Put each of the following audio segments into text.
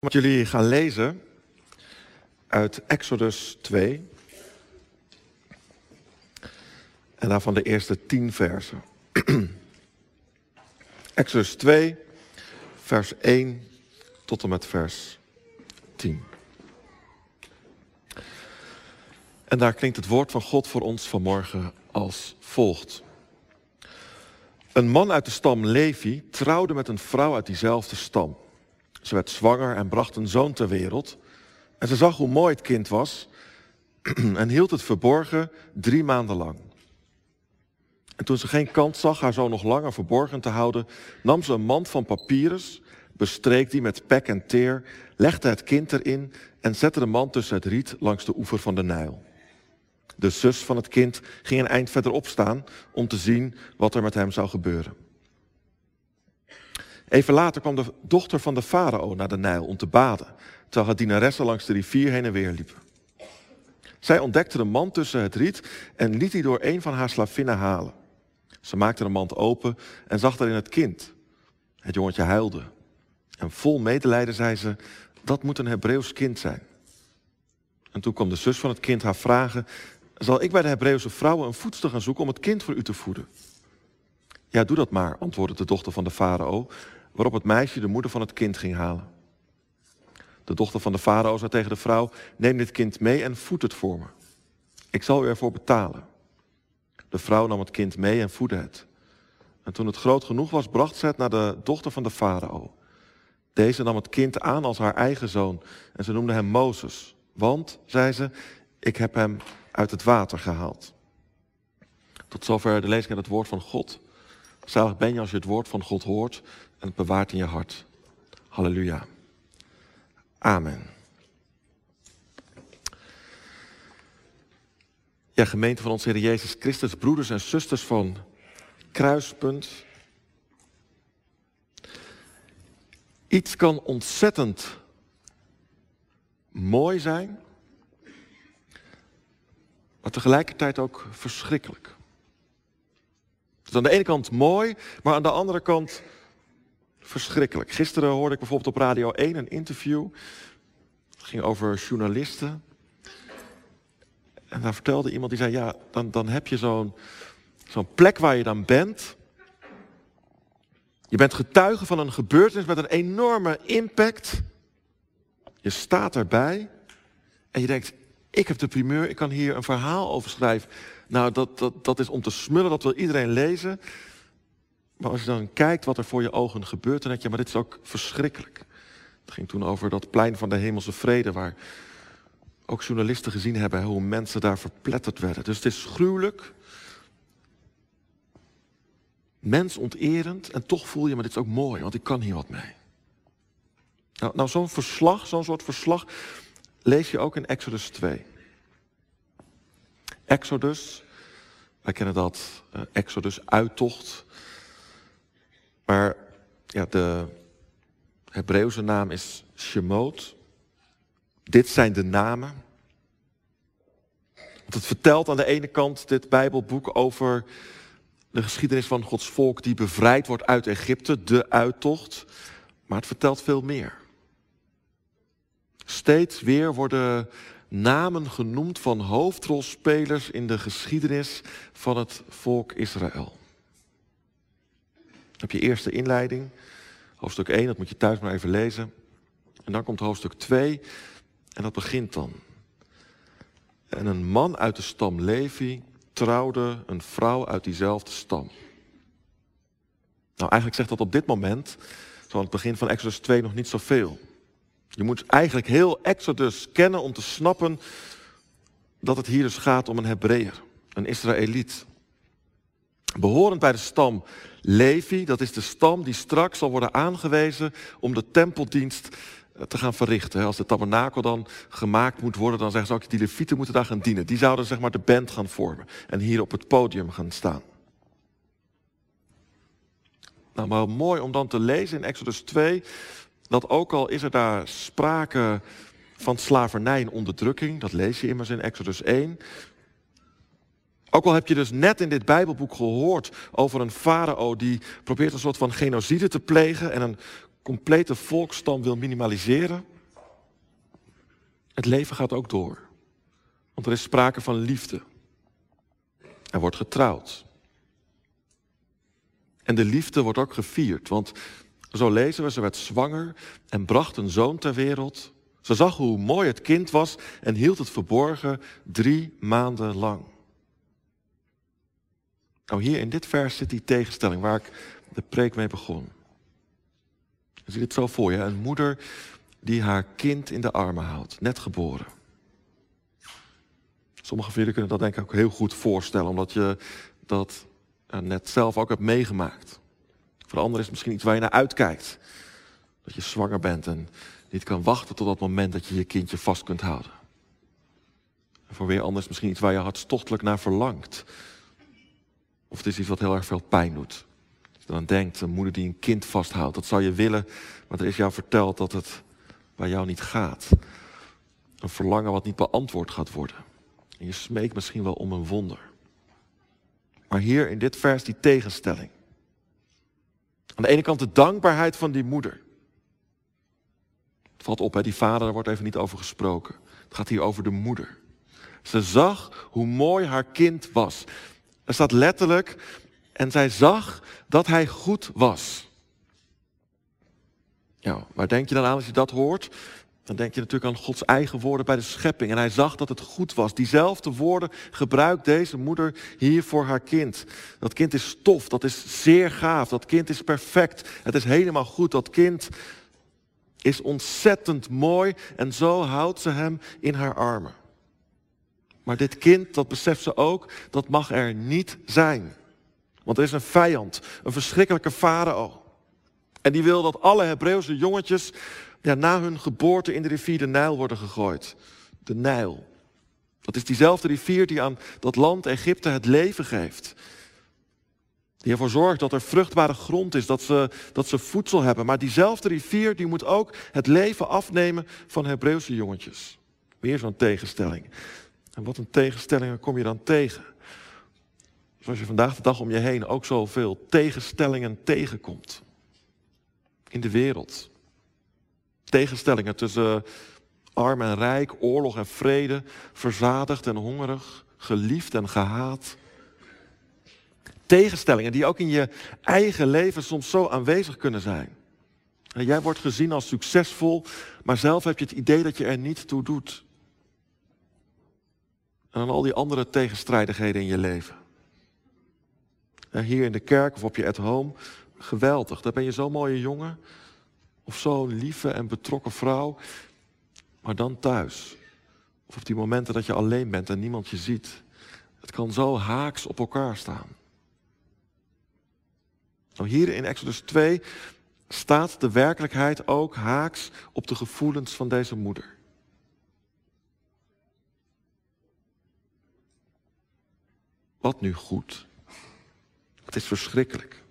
Wat jullie gaan lezen uit Exodus 2. En daarvan de eerste tien versen. Exodus 2, vers 1 tot en met vers 10. En daar klinkt het woord van God voor ons vanmorgen als volgt. Een man uit de stam Levi trouwde met een vrouw uit diezelfde stam. Ze werd zwanger en bracht een zoon ter wereld. En ze zag hoe mooi het kind was en hield het verborgen drie maanden lang. En toen ze geen kans zag haar zoon nog langer verborgen te houden, nam ze een mand van papyrus, bestreek die met pek en teer, legde het kind erin en zette de mand tussen het riet langs de oever van de Nijl. De zus van het kind ging een eind verderop staan om te zien wat er met hem zou gebeuren. Even later kwam de dochter van de farao naar de Nijl om te baden, terwijl haar dienaressen langs de rivier heen en weer liepen. Zij ontdekte de mand tussen het riet en liet die door een van haar slavinnen halen. Ze maakte de mand open en zag daarin het kind. Het jongetje huilde. En vol medelijden zei ze, dat moet een Hebreeuws kind zijn. En toen kwam de zus van het kind haar vragen, zal ik bij de Hebreeuwse vrouwen een voedster gaan zoeken om het kind voor u te voeden? Ja, doe dat maar, antwoordde de dochter van de farao, waarop het meisje de moeder van het kind ging halen. De dochter van de farao zei tegen de vrouw, neem dit kind mee en voed het voor me. Ik zal u ervoor betalen. De vrouw nam het kind mee en voedde het. En toen het groot genoeg was, bracht ze het naar de dochter van de farao. Deze nam het kind aan als haar eigen zoon en ze noemde hem Mozes. Want, zei ze, ik heb hem uit het water gehaald. Tot zover de lezing uit het woord van God. Zalig ben je als je het woord van God hoort en het bewaart in je hart. Halleluja. Amen. Ja, gemeente van onze Heer Jezus Christus, broeders en zusters van Kruispunt. Iets kan ontzettend mooi zijn, maar tegelijkertijd ook verschrikkelijk. Het is aan de ene kant mooi, maar aan de andere kant verschrikkelijk. Gisteren hoorde ik bijvoorbeeld op Radio 1 een interview. Het ging over journalisten. En daar vertelde iemand die zei: Ja, dan, dan heb je zo'n zo'n plek waar je dan bent. Je bent getuige van een gebeurtenis met een enorme impact. Je staat erbij en je denkt: Ik heb de primeur, ik kan hier een verhaal over schrijven. Nou, dat, dat, dat is om te smullen, dat wil iedereen lezen. Maar als je dan kijkt wat er voor je ogen gebeurt, dan denk je, maar dit is ook verschrikkelijk. Het ging toen over dat plein van de hemelse vrede, waar ook journalisten gezien hebben hoe mensen daar verpletterd werden. Dus het is gruwelijk, mensonterend en toch voel je, maar dit is ook mooi, want ik kan hier wat mee. Nou, nou zo'n verslag, zo'n soort verslag, lees je ook in Exodus 2. Exodus, wij kennen dat, uh, Exodus, uittocht. Maar ja, de Hebreeuwse naam is Shemot. Dit zijn de namen. Want het vertelt aan de ene kant dit Bijbelboek over de geschiedenis van Gods volk die bevrijd wordt uit Egypte, de uittocht. Maar het vertelt veel meer. Steeds weer worden namen genoemd van hoofdrolspelers in de geschiedenis van het volk Israël. Heb je eerste inleiding, hoofdstuk 1, dat moet je thuis maar even lezen. En dan komt hoofdstuk 2 en dat begint dan. En een man uit de stam Levi trouwde een vrouw uit diezelfde stam. Nou, eigenlijk zegt dat op dit moment, zo aan het begin van Exodus 2, nog niet zoveel. Je moet eigenlijk heel Exodus kennen om te snappen dat het hier dus gaat om een Hebreeër, een Israëliet. Behorend bij de stam Levi, dat is de stam die straks zal worden aangewezen om de tempeldienst eh, te gaan verrichten. Als de tabernakel dan gemaakt moet worden, dan zeggen ze ook, die levieten moeten daar gaan dienen. Die zouden zeg maar de band gaan vormen en hier op het podium gaan staan. Nou, maar mooi om dan te lezen in Exodus 2, dat ook al is er daar sprake van slavernij en onderdrukking, dat lees je immers in Exodus 1, ook al heb je dus net in dit Bijbelboek gehoord over een farao die probeert een soort van genocide te plegen en een complete volkstam wil minimaliseren. Het leven gaat ook door. Want er is sprake van liefde. Er wordt getrouwd. En de liefde wordt ook gevierd, want zo lezen we, ze werd zwanger en bracht een zoon ter wereld. Ze zag hoe mooi het kind was en hield het verborgen drie maanden lang. Nou, hier in dit vers zit die tegenstelling waar ik de preek mee begon. Je ziet het zo voor je, een moeder die haar kind in de armen houdt, net geboren. Sommige van kunnen dat denk ik ook heel goed voorstellen, omdat je dat net zelf ook hebt meegemaakt. Voor de ander is het misschien iets waar je naar uitkijkt. Dat je zwanger bent en niet kan wachten tot dat moment dat je je kindje vast kunt houden. En voor weer anders misschien iets waar je hartstochtelijk naar verlangt. Of het is iets wat heel erg veel pijn doet. Als je dan denkt, een moeder die een kind vasthoudt, dat zou je willen, maar er is jou verteld dat het bij jou niet gaat. Een verlangen wat niet beantwoord gaat worden. En je smeekt misschien wel om een wonder. Maar hier in dit vers die tegenstelling. Aan de ene kant de dankbaarheid van die moeder. Het valt op, hè, die vader, daar wordt even niet over gesproken. Het gaat hier over de moeder. Ze zag hoe mooi haar kind was. Er staat letterlijk, en zij zag dat hij goed was. Ja, waar denk je dan aan als je dat hoort? Dan denk je natuurlijk aan Gods eigen woorden bij de schepping. En hij zag dat het goed was. Diezelfde woorden gebruikt deze moeder hier voor haar kind. Dat kind is stof, dat is zeer gaaf, dat kind is perfect. Het is helemaal goed, dat kind is ontzettend mooi en zo houdt ze hem in haar armen. Maar dit kind, dat beseft ze ook, dat mag er niet zijn. Want er is een vijand, een verschrikkelijke farao. En die wil dat alle Hebreeuwse jongetjes ja, na hun geboorte in de rivier de Nijl worden gegooid. De Nijl. Dat is diezelfde rivier die aan dat land Egypte het leven geeft. Die ervoor zorgt dat er vruchtbare grond is, dat ze, dat ze voedsel hebben. Maar diezelfde rivier die moet ook het leven afnemen van Hebreeuwse jongetjes. Weer zo'n tegenstelling. En wat een tegenstellingen kom je dan tegen? Zoals je vandaag de dag om je heen ook zoveel tegenstellingen tegenkomt. In de wereld. Tegenstellingen tussen arm en rijk, oorlog en vrede, verzadigd en hongerig, geliefd en gehaat. Tegenstellingen die ook in je eigen leven soms zo aanwezig kunnen zijn. Jij wordt gezien als succesvol, maar zelf heb je het idee dat je er niet toe doet. En al die andere tegenstrijdigheden in je leven. En hier in de kerk of op je at home, geweldig. Daar ben je zo'n mooie jongen. Of zo'n lieve en betrokken vrouw. Maar dan thuis. Of op die momenten dat je alleen bent en niemand je ziet. Het kan zo haaks op elkaar staan. Nou, hier in Exodus 2 staat de werkelijkheid ook haaks op de gevoelens van deze moeder. Wat nu goed? Het is verschrikkelijk.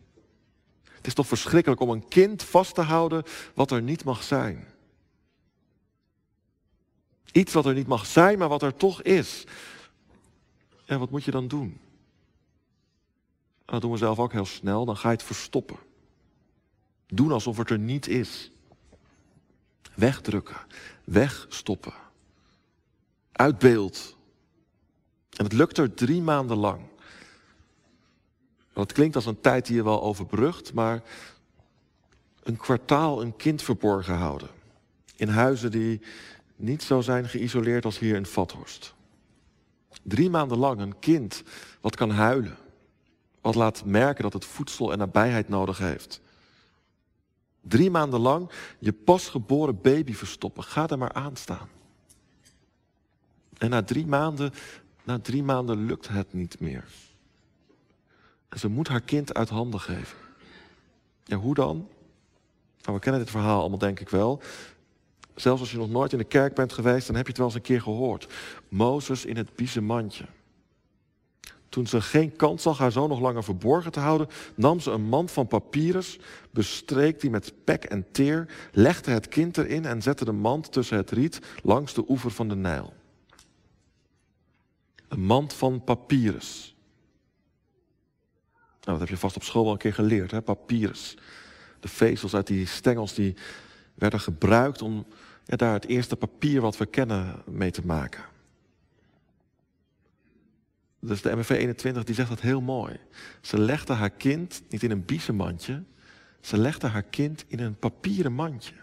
Het is toch verschrikkelijk om een kind vast te houden wat er niet mag zijn. Iets wat er niet mag zijn, maar wat er toch is. En wat moet je dan doen? En dat doen we zelf ook heel snel. Dan ga je het verstoppen. Doen alsof het er niet is. Wegdrukken. Wegstoppen. Uit beeld. En het lukt er drie maanden lang. Het klinkt als een tijd die je wel overbrugt, maar een kwartaal een kind verborgen houden. In huizen die niet zo zijn geïsoleerd als hier in Vathorst. Drie maanden lang een kind wat kan huilen. Wat laat merken dat het voedsel en nabijheid nodig heeft. Drie maanden lang je pasgeboren baby verstoppen. Ga er maar aan staan. En na drie maanden, na drie maanden lukt het niet meer. En ze moet haar kind uit handen geven. Ja, hoe dan? Nou, we kennen dit verhaal allemaal denk ik wel. Zelfs als je nog nooit in de kerk bent geweest, dan heb je het wel eens een keer gehoord. Mozes in het biezenmandje. Toen ze geen kans zag haar zoon nog langer verborgen te houden, nam ze een mand van papyrus, bestreek die met pek en teer, legde het kind erin en zette de mand tussen het riet langs de oever van de Nijl. Een mand van papyrus. Nou, dat heb je vast op school wel een keer geleerd, hè? papyrus. De vezels uit die stengels die werden gebruikt om ja, daar het eerste papier wat we kennen mee te maken. Dus de MV 21 die zegt dat heel mooi. Ze legde haar kind niet in een biezenmandje, ze legde haar kind in een papieren mandje.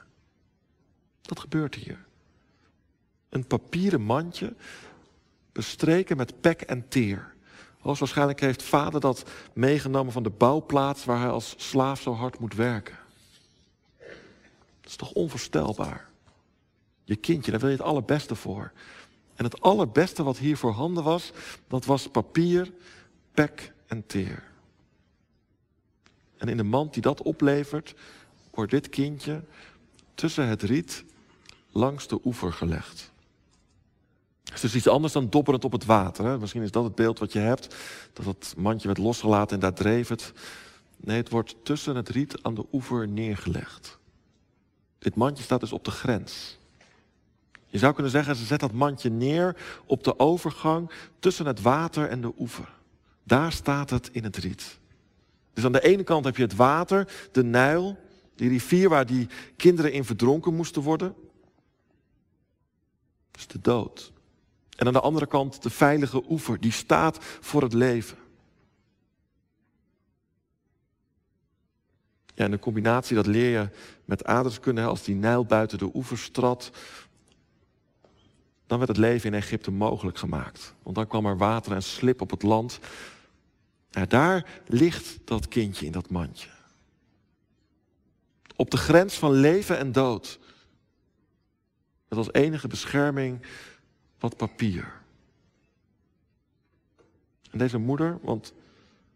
Dat gebeurt hier. Een papieren mandje bestreken met pek en teer. Hoogstwaarschijnlijk heeft vader dat meegenomen van de bouwplaats waar hij als slaaf zo hard moet werken. Dat is toch onvoorstelbaar. Je kindje, daar wil je het allerbeste voor. En het allerbeste wat hier voorhanden was, dat was papier, pek en teer. En in de mand die dat oplevert, wordt dit kindje tussen het riet langs de oever gelegd. Het is dus iets anders dan dobberend op het water. Hè? Misschien is dat het beeld wat je hebt, dat het mandje werd losgelaten en daar dreef het. Nee, het wordt tussen het riet aan de oever neergelegd. Dit mandje staat dus op de grens. Je zou kunnen zeggen, ze zet dat mandje neer op de overgang tussen het water en de oever. Daar staat het in het riet. Dus aan de ene kant heb je het water, de Nijl, die rivier waar die kinderen in verdronken moesten worden. Dat is de dood. En aan de andere kant de veilige oever, die staat voor het leven. Ja, en de combinatie, dat leer je met aardrijkskunde. Als die Nijl buiten de oevers trad, dan werd het leven in Egypte mogelijk gemaakt. Want dan kwam er water en slip op het land. Daar ligt dat kindje in dat mandje. Op de grens van leven en dood. Met als enige bescherming wat papier. En deze moeder, want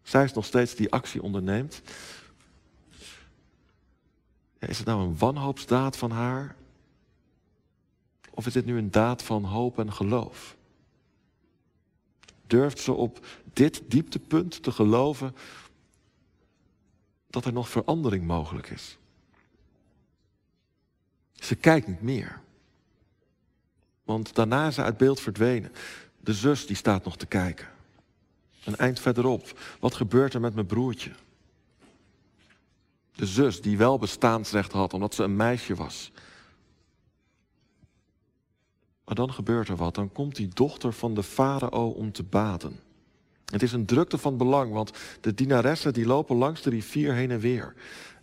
zij is nog steeds die actie onderneemt. is het nou een wanhoopsdaad van haar? Of is dit nu een daad van hoop en geloof? Durft ze op dit dieptepunt te geloven dat er nog verandering mogelijk is? Ze kijkt niet meer. Want daarna is ze uit beeld verdwenen. De zus die staat nog te kijken. Een eind verderop. Wat gebeurt er met mijn broertje? De zus die wel bestaansrecht had omdat ze een meisje was. Maar dan gebeurt er wat. Dan komt die dochter van de farao om te baden. Het is een drukte van belang, want de dienaressen die lopen langs de rivier heen en weer.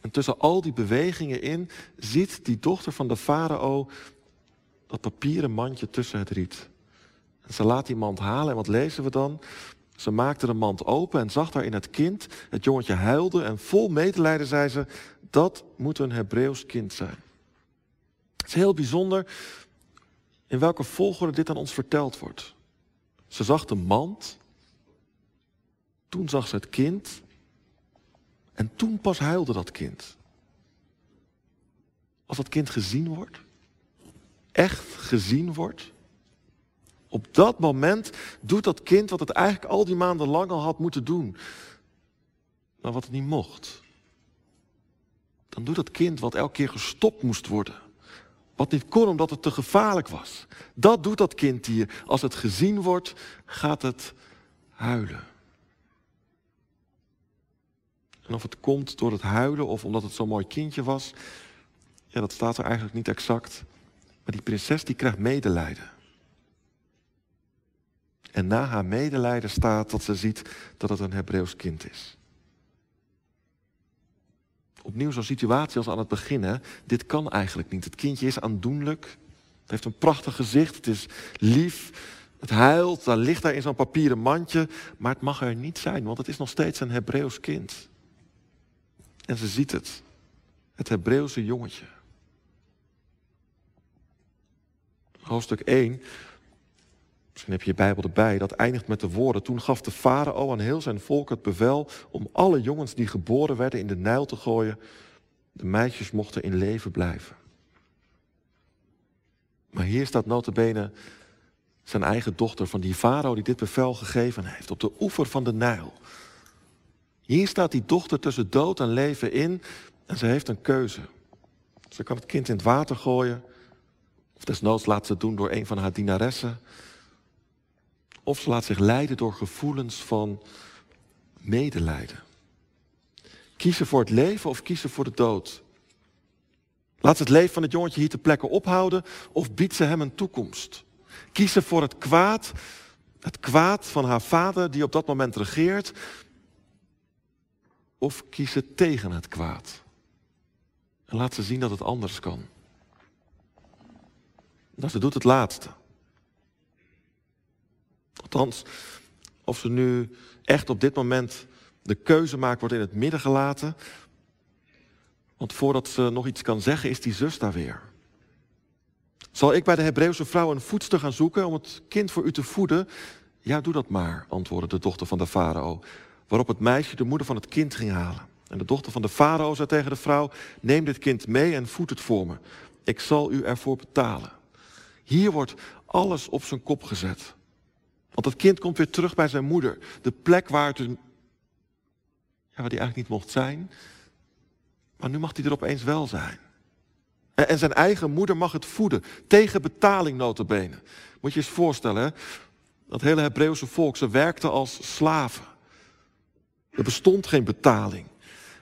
En tussen al die bewegingen in ziet die dochter van de farao dat papieren mandje tussen het riet. En ze laat die mand halen en wat lezen we dan? Ze maakte de mand open en zag daarin het kind. Het jongetje huilde en vol medelijden zei ze, dat moet een Hebreeuws kind zijn. Het is heel bijzonder in welke volgorde dit aan ons verteld wordt. Ze zag de mand, toen zag ze het kind en toen pas huilde dat kind. Als dat kind gezien wordt, echt gezien wordt, op dat moment doet dat kind wat het eigenlijk al die maanden lang al had moeten doen, maar wat het niet mocht. Dan doet dat kind wat elke keer gestopt moest worden. Wat niet kon omdat het te gevaarlijk was. Dat doet dat kind hier. Als het gezien wordt, gaat het huilen. En of het komt door het huilen of omdat het zo'n mooi kindje was, ja, dat staat er eigenlijk niet exact. Maar die prinses die krijgt medelijden. En na haar medelijden staat dat ze ziet dat het een Hebreeuws kind is. Opnieuw zo'n situatie als aan het begin. Dit kan eigenlijk niet. Het kindje is aandoenlijk. Het heeft een prachtig gezicht. Het is lief. Het huilt. Dan ligt daar in zo'n papieren mandje. Maar het mag er niet zijn, want het is nog steeds een Hebreeuws kind. En ze ziet het. Het Hebreeuwse jongetje. Hoofdstuk 1 Misschien heb je je Bijbel erbij. Dat eindigt met de woorden. Toen gaf de farao aan heel zijn volk het bevel om alle jongens die geboren werden in de Nijl te gooien. De meisjes mochten in leven blijven. Maar hier staat notabene zijn eigen dochter van die farao die dit bevel gegeven heeft. Op de oever van de Nijl. Hier staat die dochter tussen dood en leven in. En ze heeft een keuze. Ze kan het kind in het water gooien. Of desnoods laat ze het doen door een van haar dienaressen. Of ze laat zich leiden door gevoelens van medelijden. Kiezen voor het leven of kiezen voor de dood? Laat ze het leven van het jongetje hier te plekken ophouden of biedt ze hem een toekomst? Kiezen voor het kwaad, het kwaad van haar vader die op dat moment regeert, of kiezen tegen het kwaad? En laat ze zien dat het anders kan. Nou, ze doet het laatste. Althans, of ze nu echt op dit moment de keuze maakt, wordt in het midden gelaten. Want voordat ze nog iets kan zeggen, is die zus daar weer. Zal ik bij de Hebreeuwse vrouw een voedster gaan zoeken om het kind voor u te voeden? Ja, doe dat maar, antwoordde de dochter van de farao. Waarop het meisje de moeder van het kind ging halen. En de dochter van de farao zei tegen de vrouw: Neem dit kind mee en voed het voor me. Ik zal u ervoor betalen. Hier wordt alles op zijn kop gezet. Want het kind komt weer terug bij zijn moeder. De plek waar, het, ja, waar die eigenlijk niet mocht zijn. Maar nu mag hij er opeens wel zijn. En, en zijn eigen moeder mag het voeden. Tegen betaling notabene. Moet je eens voorstellen, hè? dat hele Hebreeuwse volk, ze werkten als slaven. Er bestond geen betaling.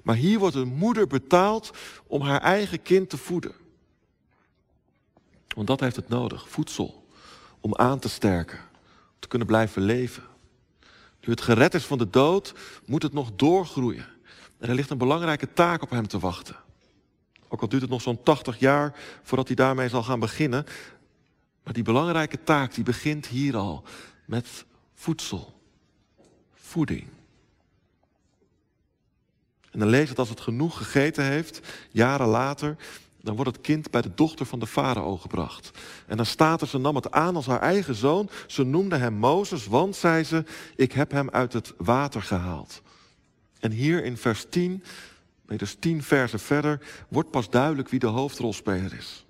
Maar hier wordt een moeder betaald om haar eigen kind te voeden. Want dat heeft het nodig, voedsel, om aan te sterken, te kunnen blijven leven. Nu het gered is van de dood, moet het nog doorgroeien. En er ligt een belangrijke taak op hem te wachten. Ook al duurt het nog zo'n 80 jaar voordat hij daarmee zal gaan beginnen. Maar die belangrijke taak die begint hier al met voedsel, voeding. En dan leest het als het genoeg gegeten heeft, jaren later, dan wordt het kind bij de dochter van de farao gebracht. En dan staat er, ze nam het aan als haar eigen zoon. Ze noemde hem Mozes, want, zei ze, ik heb hem uit het water gehaald. En hier in vers 10, dus 10 versen verder, wordt pas duidelijk wie de hoofdrolspeler is.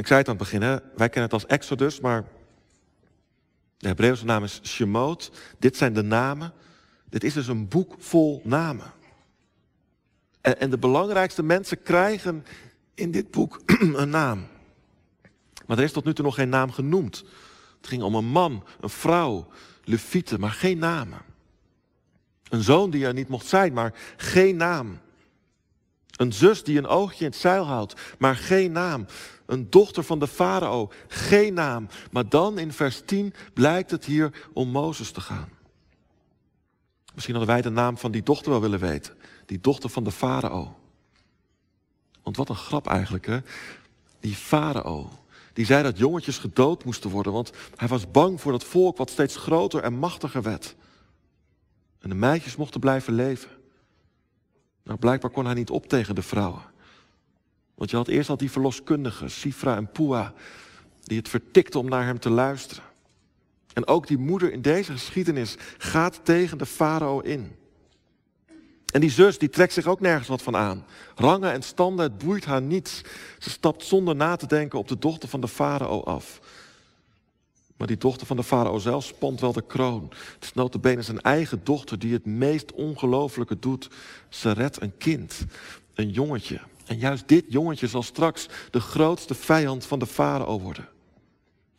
Ik zei het aan het begin, wij kennen het als Exodus, maar de Hebreeuwse naam is Shemot. Dit zijn de namen. Dit is dus een boek vol namen. En, de belangrijkste mensen krijgen in dit boek een naam. Maar er is tot nu toe nog geen naam genoemd. Het ging om een man, een vrouw, levieten, maar geen namen. Een zoon die er niet mocht zijn, maar geen naam. Een zus die een oogje in het zeil houdt, maar geen naam. Een dochter van de farao, geen naam. Maar dan in vers 10 blijkt het hier om Mozes te gaan. Misschien hadden wij de naam van die dochter wel willen weten. Die dochter van de farao. Want wat een grap eigenlijk, hè? Die farao. Die zei dat jongetjes gedood moesten worden, want hij was bang voor dat volk wat steeds groter en machtiger werd. En de meisjes mochten blijven leven. Nou, blijkbaar kon hij niet op tegen de vrouwen. Want je had eerst al die verloskundigen, Sifra en Pua, die het vertikten om naar hem te luisteren. En ook die moeder in deze geschiedenis gaat tegen de farao in. En die zus, die trekt zich ook nergens wat van aan. Rangen en standen, het boeit haar niets. Ze stapt zonder na te denken op de dochter van de farao af. Maar die dochter van de farao zelf spant wel de kroon. Het is notabene zijn eigen dochter die het meest ongelooflijke doet. Ze redt een kind, een jongetje. En juist dit jongetje zal straks de grootste vijand van de farao worden.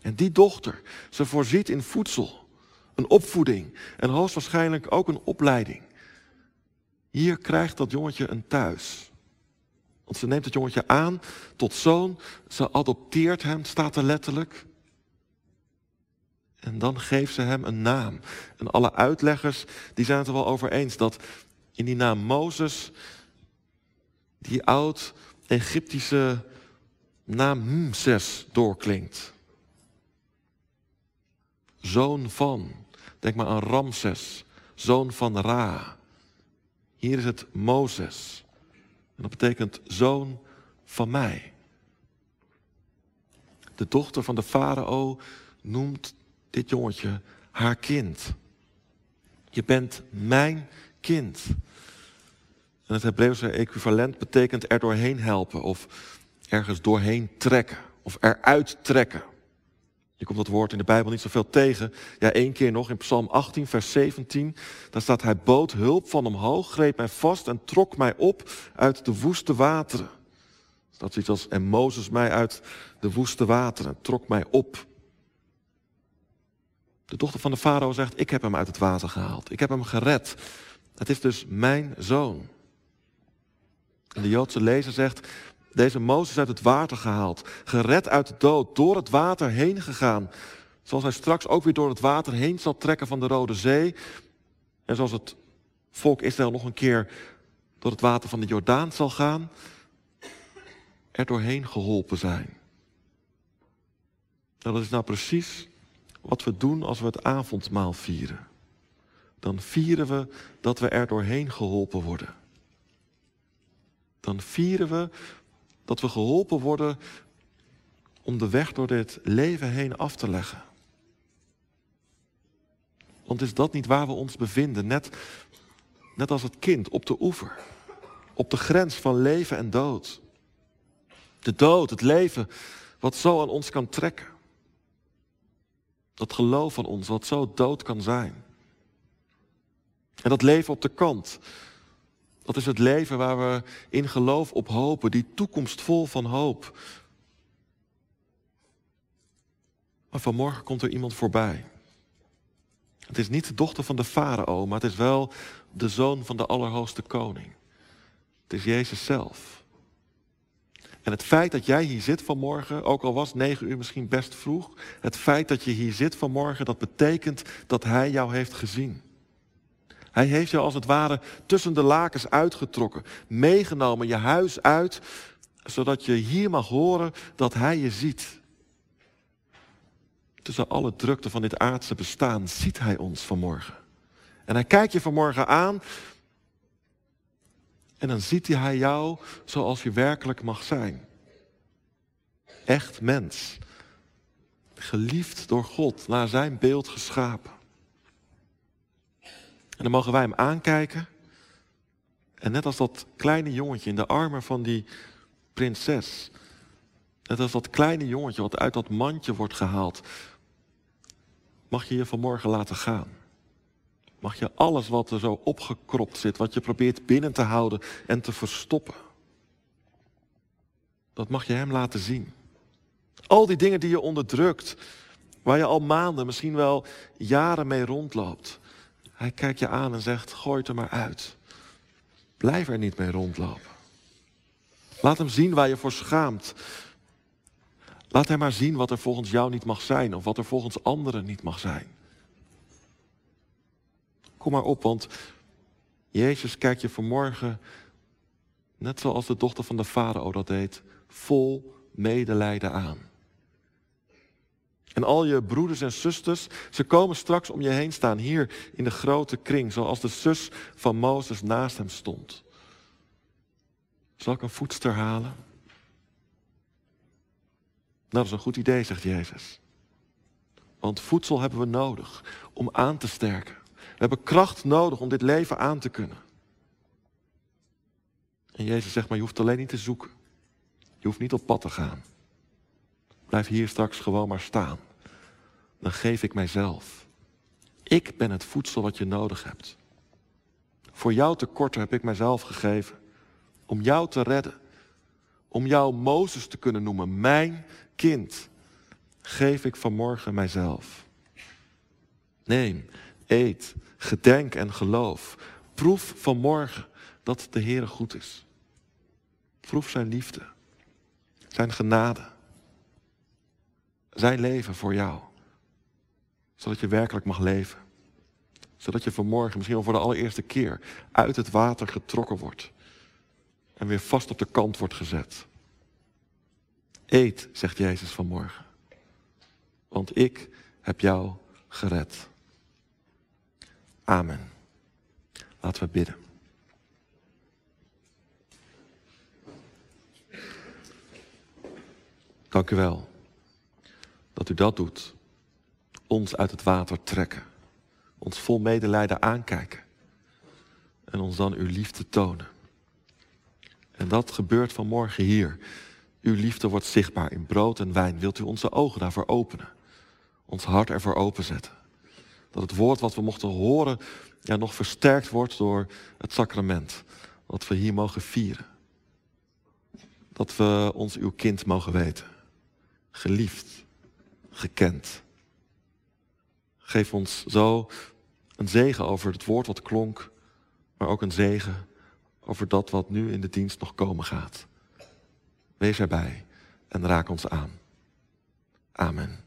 En die dochter, ze voorziet in voedsel, een opvoeding en hoogstwaarschijnlijk ook een opleiding. Hier krijgt dat jongetje een thuis. Want ze neemt het jongetje aan tot zoon, ze adopteert hem, staat er letterlijk. En dan geeft ze hem een naam. En alle uitleggers die zijn het er wel over eens dat in die naam Mozes die oud-Egyptische naam Mses doorklinkt. Zoon van, denk maar aan Ramses, zoon van Ra. Hier is het Mozes. En dat betekent zoon van mij. De dochter van de farao noemt dit jongetje haar kind. Je bent mijn kind. En het Hebreeuwse equivalent betekent er doorheen helpen of ergens doorheen trekken of eruit trekken. Je komt dat woord in de Bijbel niet zoveel tegen. Ja, één keer nog in Psalm 18, vers 17. Daar staat, hij bood hulp van omhoog, greep mij vast en trok mij op uit de woeste wateren. Dat is iets als, en Mozes mij uit de woeste wateren, trok mij op. De dochter van de farao zegt, ik heb hem uit het water gehaald. Ik heb hem gered. Het is dus mijn zoon. En de Joodse lezer zegt, deze Mozes uit het water gehaald, gered uit de dood, door het water heen gegaan. Zoals hij straks ook weer door het water heen zal trekken van de Rode Zee. En zoals het volk Israël nog een keer door het water van de Jordaan zal gaan, er doorheen geholpen zijn. Nou, dat is nou precies wat we doen als we het avondmaal vieren. Dan vieren we dat we er doorheen geholpen worden. Dan vieren we dat we geholpen worden om de weg door dit leven heen af te leggen. Want is dat niet waar we ons bevinden? Net, net als het kind op de oever. Op de grens van leven en dood. De dood, het leven, wat zo aan ons kan trekken. Dat geloof van ons, wat zo dood kan zijn. En dat leven op de kant, dat is het leven waar we in geloof op hopen, die toekomst vol van hoop. Maar vanmorgen komt er iemand voorbij. Het is niet de dochter van de farao, maar het is wel de zoon van de Allerhoogste Koning. Het is Jezus zelf. En het feit dat jij hier zit vanmorgen, ook al was negen uur misschien best vroeg, het feit dat je hier zit vanmorgen, dat betekent dat Hij jou heeft gezien. Hij heeft jou als het ware tussen de lakens uitgetrokken, meegenomen je huis uit, zodat je hier mag horen dat Hij je ziet. Tussen alle drukte van dit aardse bestaan ziet Hij ons vanmorgen. En Hij kijkt je vanmorgen aan en dan ziet Hij jou zoals je werkelijk mag zijn. Echt mens. Geliefd door God, naar Zijn beeld geschapen. En dan mogen wij hem aankijken. En net als dat kleine jongetje in de armen van die prinses. Net als dat kleine jongetje wat uit dat mandje wordt gehaald. Mag je je vanmorgen laten gaan. Mag je alles wat er zo opgekropt zit, wat je probeert binnen te houden en te verstoppen. Dat mag je hem laten zien. Al die dingen die je onderdrukt, waar je al maanden, misschien wel jaren mee rondloopt. Hij kijkt je aan en zegt, gooi het er maar uit. Blijf er niet mee rondlopen. Laat hem zien waar je voor schaamt. Laat hem maar zien wat er volgens jou niet mag zijn of wat er volgens anderen niet mag zijn. Kom maar op, want Jezus kijkt je vanmorgen, net zoals de dochter van de farao dat deed, vol medelijden aan. En al je broeders en zusters, ze komen straks om je heen staan, hier in de grote kring, zoals de zus van Mozes naast hem stond. Zal ik een voedster halen? Nou, dat is een goed idee, zegt Jezus. Want voedsel hebben we nodig om aan te sterken. We hebben kracht nodig om dit leven aan te kunnen. En Jezus zegt, maar je hoeft alleen niet te zoeken. Je hoeft niet op pad te gaan. Blijf hier straks gewoon maar staan. Dan geef ik mijzelf. Ik ben het voedsel wat je nodig hebt. Voor jouw tekorten heb ik mijzelf gegeven. Om jou te redden. Om jou Mozes te kunnen noemen. Mijn kind. Geef ik vanmorgen mijzelf. Neem, eet, gedenk en geloof. Proef vanmorgen dat de Heere goed is. Proef zijn liefde. Zijn genade zijn leven voor jou. Zodat je werkelijk mag leven. Zodat je vanmorgen, misschien wel voor de allereerste keer, uit het water getrokken wordt. En weer vast op de kant wordt gezet. Eet, zegt Jezus vanmorgen. Want ik heb jou gered. Amen. Laten we bidden. Dank u wel dat u dat doet. Ons uit het water trekken. Ons vol medelijden aankijken. En ons dan uw liefde tonen. En dat gebeurt vanmorgen hier. Uw liefde wordt zichtbaar in brood en wijn. Wilt u onze ogen daarvoor openen? Ons hart ervoor openzetten. Dat het woord wat we mochten horen ja, nog versterkt wordt door het sacrament. Wat we hier mogen vieren. Dat we ons uw kind mogen weten. Geliefd gekend. Geef ons zo een zegen over het woord wat klonk, maar ook een zegen over dat wat nu in de dienst nog komen gaat. Wees erbij en raak ons aan. Amen.